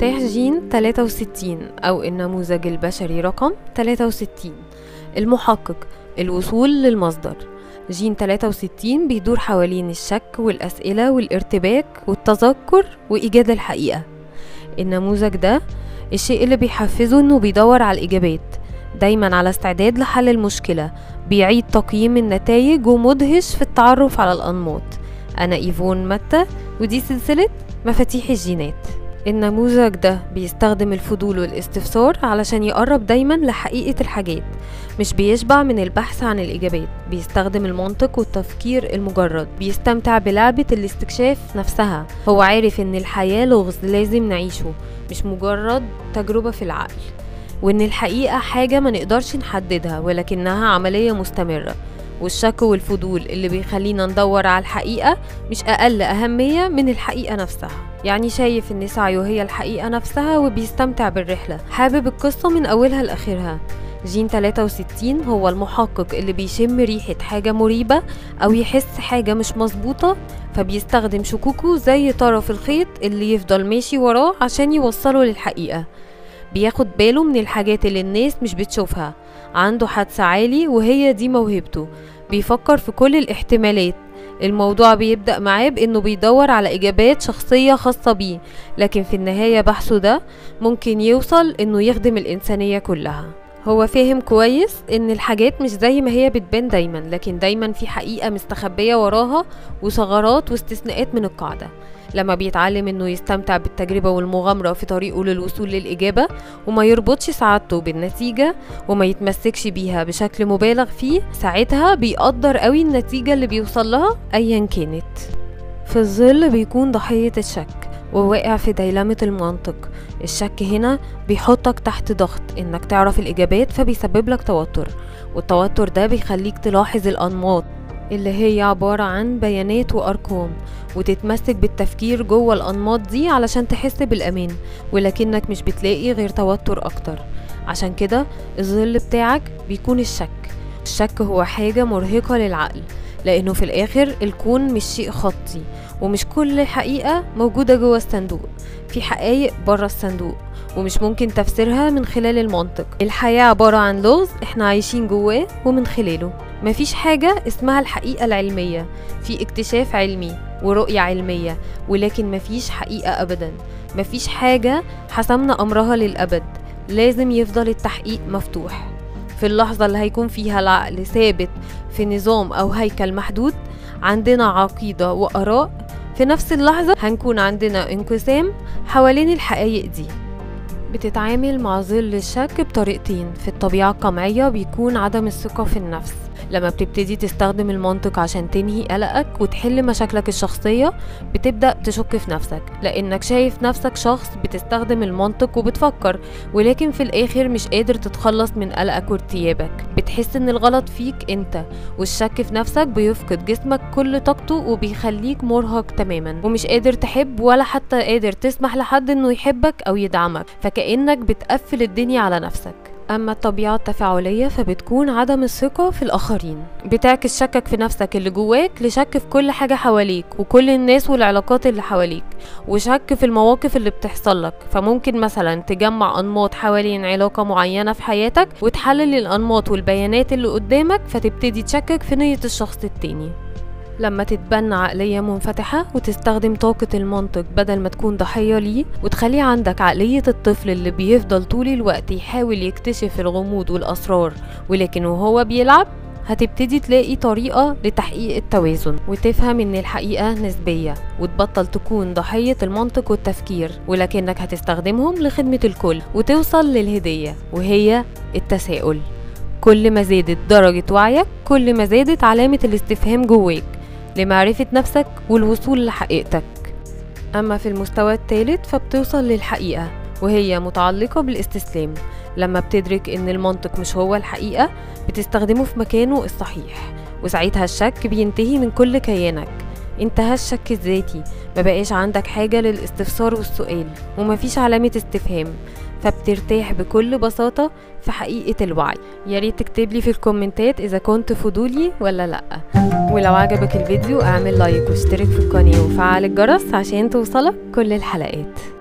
مفتاح جين 63 أو النموذج البشري رقم 63 المحقق الوصول للمصدر. جين 63 بيدور حوالين الشك والأسئلة والارتباك والتذكر وإيجاد الحقيقة. النموذج ده الشيء اللي بيحفزه إنه بيدور على الإجابات. دايما على استعداد لحل المشكلة. بيعيد تقييم النتائج ومدهش في التعرف على الأنماط. أنا إيفون متى؟ ودي سلسلة مفاتيح الجينات. النموذج ده بيستخدم الفضول والاستفسار علشان يقرب دايما لحقيقة الحاجات مش بيشبع من البحث عن الإجابات. بيستخدم المنطق والتفكير المجرد. بيستمتع بلعبة الاستكشاف نفسها. هو عارف إن الحياة لغز لازم نعيشه مش مجرد تجربة في العقل. وإن الحقيقة حاجة ما نقدرش نحددها ولكنها عملية مستمرة. والشك والفضول اللي بيخلينا ندور على الحقيقة مش أقل أهمية من الحقيقة نفسها. يعني شايف إن سعيه هي الحقيقة نفسها وبيستمتع بالرحلة. حابب القصة من أولها لآخرها. جين 63 هو المحقق اللي بيشم ريحة حاجة مريبة أو يحس حاجة مش مظبوطة فبيستخدم شكوكه زي طرف الخيط اللي يفضل ماشي وراه عشان يوصله للحقيقة. بياخد باله من الحاجات اللي الناس مش بتشوفها. عنده حدس عالي وهي دي موهبته. بيفكر في كل الاحتمالات. الموضوع بيبدأ معاه بإنه بيدور على إجابات شخصية خاصة بيه لكن في النهاية بحثه ده ممكن يوصل إنه يخدم الإنسانية كلها. هو فاهم كويس إن الحاجات مش زي ما هي بتبان دايما لكن دايما في حقيقة مستخبية وراها وثغرات واستثناءات من القاعدة. لما بيتعلم إنه يستمتع بالتجربة والمغامرة في طريقه للوصول للإجابة وما يربطش سعادته بالنتيجة وما يتمسكش بيها بشكل مبالغ فيه ساعتها بيقدر قوي النتيجة اللي بيوصل لها أيا كانت. في الظل بيكون ضحية الشك. وواقع في ديلمة المنطق. الشك هنا بيحطك تحت ضغط. إنك تعرف الإجابات فبيسبب لك توتر. والتوتر ده بيخليك تلاحظ الأنماط اللي هي عبارة عن بيانات وأرقام وتتمسك بالتفكير جوه الأنماط دي علشان تحس بالأمان ولكنك مش بتلاقي غير توتر أكتر. عشان كده الظل بتاعك بيكون الشك. الشك هو حاجة مرهقة للعقل. لأنه في الآخر الكون مش شيء خطي ومش كل حقيقة موجودة جوه الصندوق. في حقايق بره الصندوق ومش ممكن تفسيرها من خلال المنطق. الحياة عبارة عن لغز إحنا عايشين جواه ومن خلاله. مفيش حاجة اسمها الحقيقة العلمية. في اكتشاف علمي ورؤية علمية ولكن مفيش حقيقة أبدا. مفيش حاجة حسمنا أمرها للأبد. لازم يفضل التحقيق مفتوح. في اللحظة اللي هيكون فيها العقل ثابت في نظام أو هيكل محدود عندنا عقيدة وآراء. في نفس اللحظة هنكون عندنا انقسام حوالين الحقائق دي. بتتعامل مع ظل الشك بطريقتين. في الطبيعة القمعية بيكون عدم الثقة في النفس. لما بتبتدي تستخدم المنطق عشان تنهي قلقك وتحل مشاكلك الشخصية بتبدأ تشك في نفسك. لأنك شايف نفسك شخص بتستخدم المنطق وبتفكر ولكن في الآخر مش قادر تتخلص من قلقك وارتيابك. بتحس إن الغلط فيك أنت والشك في نفسك بيفقد جسمك كل طاقته وبيخليك مرهق تماما. ومش قادر تحب ولا حتى قادر تسمح لحد إنه يحبك أو يدعمك. فكأنك بتقفل الدنيا على نفسك. أما الطبيعة التفاعلية فبتكون عدم الثقة في الآخرين. بتعكس شكك في نفسك اللي جواك لشك في كل حاجة حواليك وكل الناس والعلاقات اللي حواليك وشك في المواقف اللي بتحصل لك. فممكن مثلا تجمع أنماط حوالين علاقة معينة في حياتك وتحلل الأنماط والبيانات اللي قدامك فتبتدي تشكك في نية الشخص التاني. لما تتبنى عقلية منفتحة وتستخدم طاقة المنطق بدل ما تكون ضحية ليه وتخلي عندك عقلية الطفل اللي بيفضل طول الوقت يحاول يكتشف الغموض والأسرار ولكن وهو بيلعب هتبتدي تلاقي طريقة لتحقيق التوازن وتفهم إن الحقيقة نسبية وتبطل تكون ضحية المنطق والتفكير ولكنك هتستخدمهم لخدمة الكل وتوصل للهدية وهي التساؤل. كل ما زادت درجة وعيك كل ما زادت علامة الاستفهام جواك. لمعرفة نفسك والوصول لحقيقتك. أما في المستوى الثالث فبتوصل للحقيقة وهي متعلقة بالاستسلام. لما بتدرك إن المنطق مش هو الحقيقة بتستخدمه في مكانه الصحيح وساعتها الشك بينتهي من كل كيانك. انتهى الشك الذاتي مبقاش عندك حاجة للاستفسار والسؤال ومفيش علامة استفهام. فبترتاح بكل بساطة في حقيقة الوعي. يا ريت تكتب لي في الكومنتات إذا كنت فضولي ولا لأ. ولو عجبك الفيديو أعمل لايك واشترك في القناة وفعل الجرس عشان توصلك كل الحلقات.